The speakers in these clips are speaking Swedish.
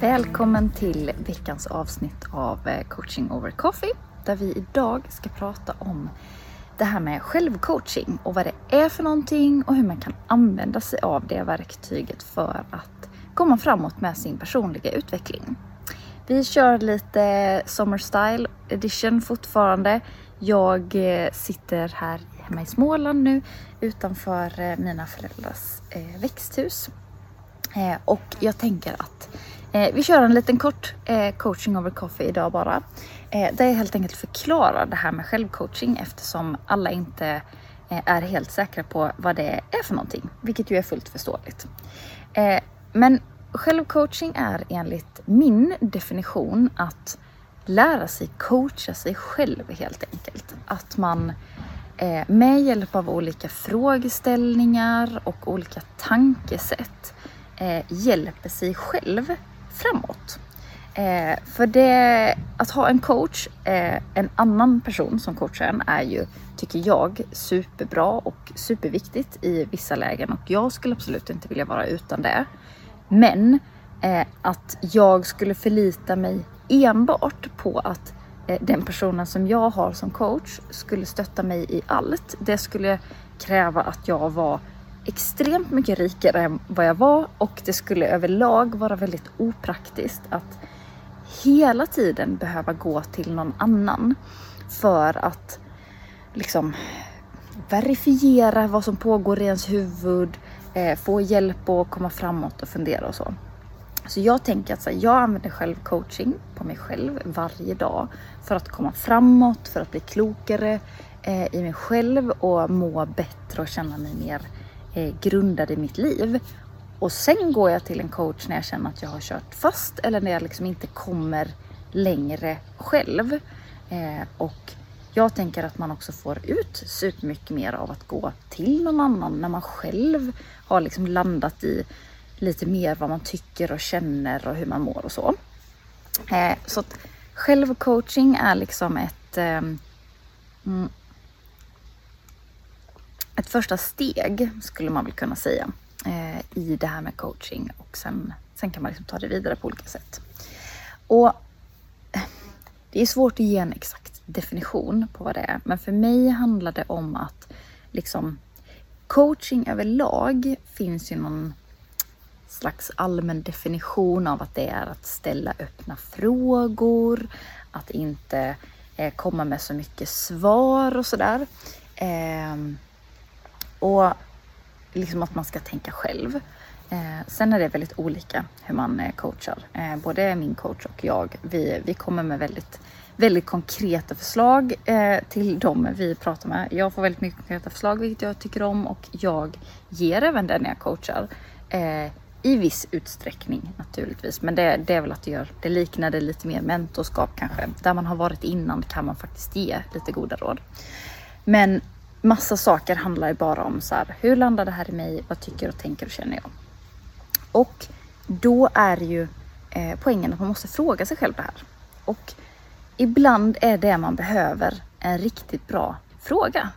Välkommen till veckans avsnitt av eh, Coaching over Coffee där vi idag ska prata om det här med självcoaching och vad det är för någonting och hur man kan använda sig av det verktyget för att komma framåt med sin personliga utveckling. Vi kör lite Summer Style edition fortfarande. Jag eh, sitter här hemma i Småland nu utanför eh, mina föräldrars växthus. Och jag tänker att Eh, vi kör en liten kort eh, coaching over coffee idag bara. Eh, där jag helt enkelt förklarar det här med självcoaching eftersom alla inte eh, är helt säkra på vad det är för någonting, vilket ju är fullt förståeligt. Eh, men självcoaching är enligt min definition att lära sig coacha sig själv helt enkelt. Att man eh, med hjälp av olika frågeställningar och olika tankesätt eh, hjälper sig själv framåt. Eh, för det, att ha en coach, eh, en annan person som coachar en är ju, tycker jag, superbra och superviktigt i vissa lägen och jag skulle absolut inte vilja vara utan det. Men eh, att jag skulle förlita mig enbart på att eh, den personen som jag har som coach skulle stötta mig i allt. Det skulle kräva att jag var extremt mycket rikare än vad jag var och det skulle överlag vara väldigt opraktiskt att hela tiden behöva gå till någon annan för att liksom verifiera vad som pågår i ens huvud, eh, få hjälp att komma framåt och fundera och så. Så jag tänker att så här, jag använder själv coaching på mig själv varje dag för att komma framåt, för att bli klokare eh, i mig själv och må bättre och känna mig mer eh, mitt liv. Och sen går jag till en coach när jag känner att jag har kört fast eller när jag liksom inte kommer längre själv. Eh, och jag tänker att man också får ut supermycket mer av att gå till någon annan när man själv har liksom landat i lite mer vad man tycker och känner och hur man mår och så. Eh, så att självcoaching är liksom ett eh, ett första steg skulle man väl kunna säga eh, i det här med coaching och sen, sen kan man liksom ta det vidare på olika sätt. Och eh, det är svårt att ge en exakt definition på vad det är, men för mig handlar det om att liksom coaching överlag finns ju någon slags allmän definition av att det är att ställa öppna frågor, att inte eh, komma med så mycket svar och sådär. Ehm, och liksom att man ska tänka själv. Eh, sen är det väldigt olika hur man eh, coachar. Eh, både min coach och jag, vi, vi kommer med väldigt, väldigt konkreta förslag eh, till dem vi pratar med. Jag får väldigt mycket konkreta förslag, vilket jag tycker om och jag ger även det när jag coachar. Eh, I viss utsträckning naturligtvis, men det, det är väl att det gör det liknar det lite mer mentorskap kanske. Där man har varit innan kan man faktiskt ge lite goda råd. Men massa saker handlar ju bara om så här, hur landar det här i mig? Vad tycker och tänker och känner jag? Och då är ju eh, poängen att man måste fråga sig själv det här. Och ibland är det man behöver en riktigt bra fråga.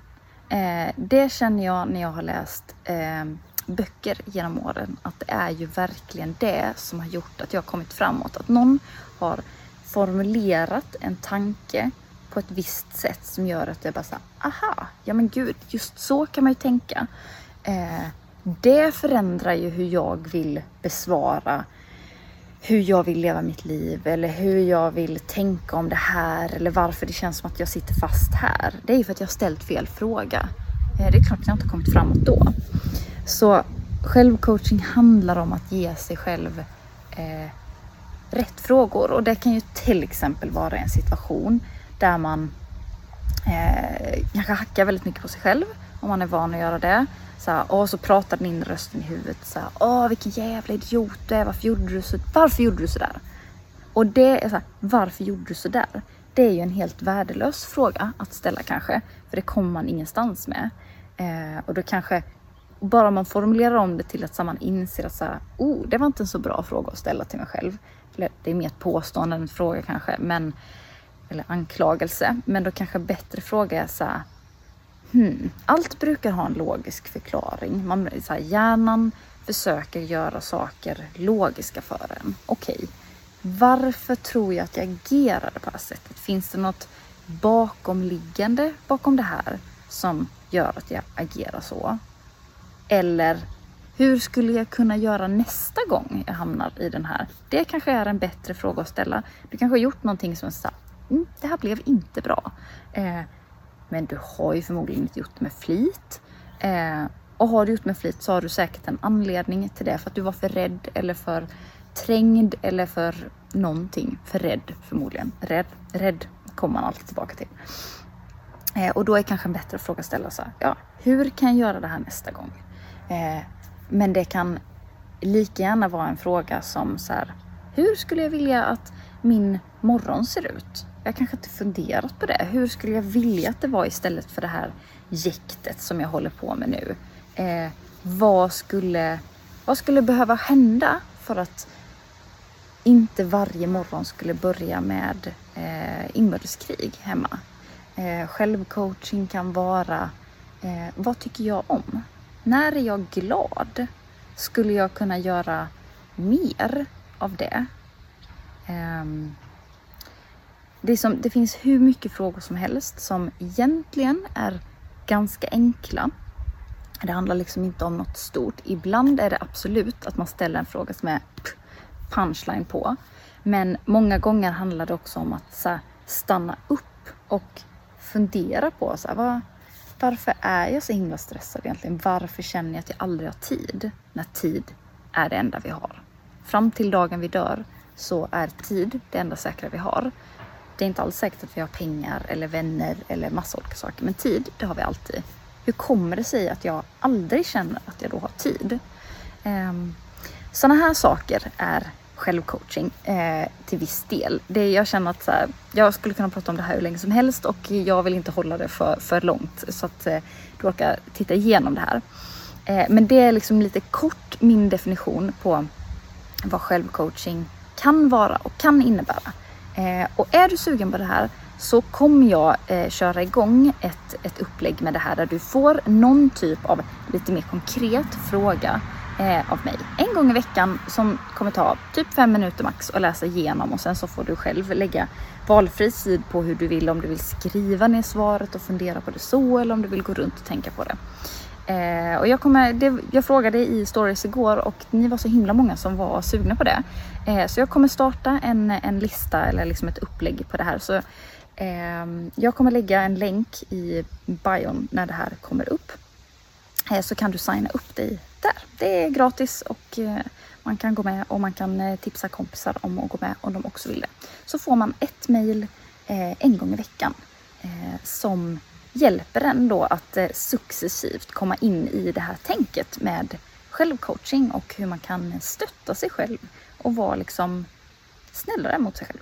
Eh, det känner jag när jag har läst eh, böcker genom åren, att det är ju verkligen det som har gjort att jag har kommit framåt. Att någon har formulerat en tanke på ett visst sätt som gör att jag bara så aha, ja men gud, just så kan man ju tänka. Eh, det förändrar ju hur jag vill besvara hur jag vill leva mitt liv eller hur jag vill tänka om det här eller varför det känns som att jag sitter fast här. Det är ju för att jag har ställt fel fråga. Eh, det är klart att jag inte kommit framåt då. Så självcoaching handlar om att ge sig själv eh, rätt frågor och det kan ju till exempel vara en situation där man eh, kanske hackar väldigt mycket på sig själv om man är van att göra det. Så här, och så pratar den in rösten i huvudet. Så här, Åh vilken jävla idiot du är. Varför gjorde du så? Varför gjorde du sådär? Och det är så här, varför gjorde du så där? Det är ju en helt värdelös fråga att ställa kanske, för det kommer man ingenstans med. Eh, och då kanske bara man formulerar om det till att man inser att så här, oh, det var inte en så bra fråga att ställa till mig själv. Eller det är mer ett påstående än en fråga kanske, men, eller anklagelse. Men då kanske bättre fråga är så här, hmm, allt brukar ha en logisk förklaring. Man, så här, hjärnan försöker göra saker logiska för en. Okej, okay. varför tror jag att jag agerade på det här sättet? Finns det något bakomliggande bakom det här som gör att jag agerar så? Eller hur skulle jag kunna göra nästa gång jag hamnar i den här? Det kanske är en bättre fråga att ställa. Du kanske har gjort någonting som är mm, det här blev inte bra. Eh, men du har ju förmodligen inte gjort det med flit. Eh, och har du gjort med flit så har du säkert en anledning till det. För att du var för rädd eller för trängd eller för någonting. För rädd förmodligen. Rädd, rädd kommer man alltid tillbaka till. Eh, och då är kanske en bättre fråga att ställa så här. Ja, hur kan jag göra det här nästa gång? Eh, men det kan lika gärna vara en fråga som så här. Hur skulle jag vilja att min morgon ser ut? Jag kanske inte funderat på det. Hur skulle jag vilja att det var istället för det här jäktet som jag håller på med nu? Eh, vad, skulle, vad skulle behöva hända för att inte varje morgon skulle börja med eh, inbördeskrig hemma? Eh, självcoaching kan vara, eh, vad tycker jag om? När är jag glad? Skulle jag kunna göra mer av det? Ehm, det, som, det finns hur mycket frågor som helst som egentligen är ganska enkla. Det handlar liksom inte om något stort. Ibland är det absolut att man ställer en fråga som är punchline på. Men många gånger handlar det också om att här, stanna upp och fundera på så här, vad, varför är jag så himla stressad egentligen? Varför känner jag att jag aldrig har tid? När tid är det enda vi har. Fram till dagen vi dör så är tid det enda säkra vi har. Det är inte alls säkert att vi har pengar eller vänner eller massa olika saker. Men tid, det har vi alltid. Hur kommer det sig att jag aldrig känner att jag då har tid? Ehm, Sådana här saker är självcoaching eh, till viss del. Det, jag känner att så här, jag skulle kunna prata om det här hur länge som helst och jag vill inte hålla det för, för långt så att eh, du orkar titta igenom det här. Eh, men det är liksom lite kort min definition på vad självcoaching kan vara och kan innebära. Eh, och är du sugen på det här så kommer jag eh, köra igång ett, ett upplägg med det här där du får någon typ av lite mer konkret fråga eh, av mig en gång i veckan som kommer ta typ fem minuter max att läsa igenom och sen så får du själv lägga valfri tid på hur du vill, om du vill skriva ner svaret och fundera på det så eller om du vill gå runt och tänka på det. Eh, och jag, kommer, det, jag frågade i stories igår och ni var så himla många som var sugna på det. Eh, så jag kommer starta en, en lista eller liksom ett upplägg på det här. Så, eh, jag kommer lägga en länk i bion när det här kommer upp. Eh, så kan du signa upp dig där. Det är gratis och eh, man kan gå med och man kan eh, tipsa kompisar om att gå med om de också vill det. Så får man ett mail eh, en gång i veckan eh, som hjälper en då att eh, successivt komma in i det här tänket med självcoaching och hur man kan stötta sig själv och vara liksom snällare mot sig själv.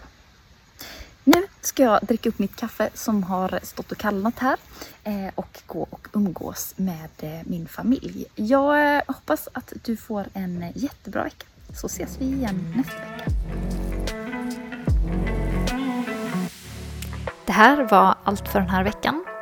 Nu ska jag dricka upp mitt kaffe som har stått och kallnat här eh, och gå och umgås med eh, min familj. Jag hoppas att du får en jättebra vecka så ses vi igen nästa vecka. Det här var allt för den här veckan.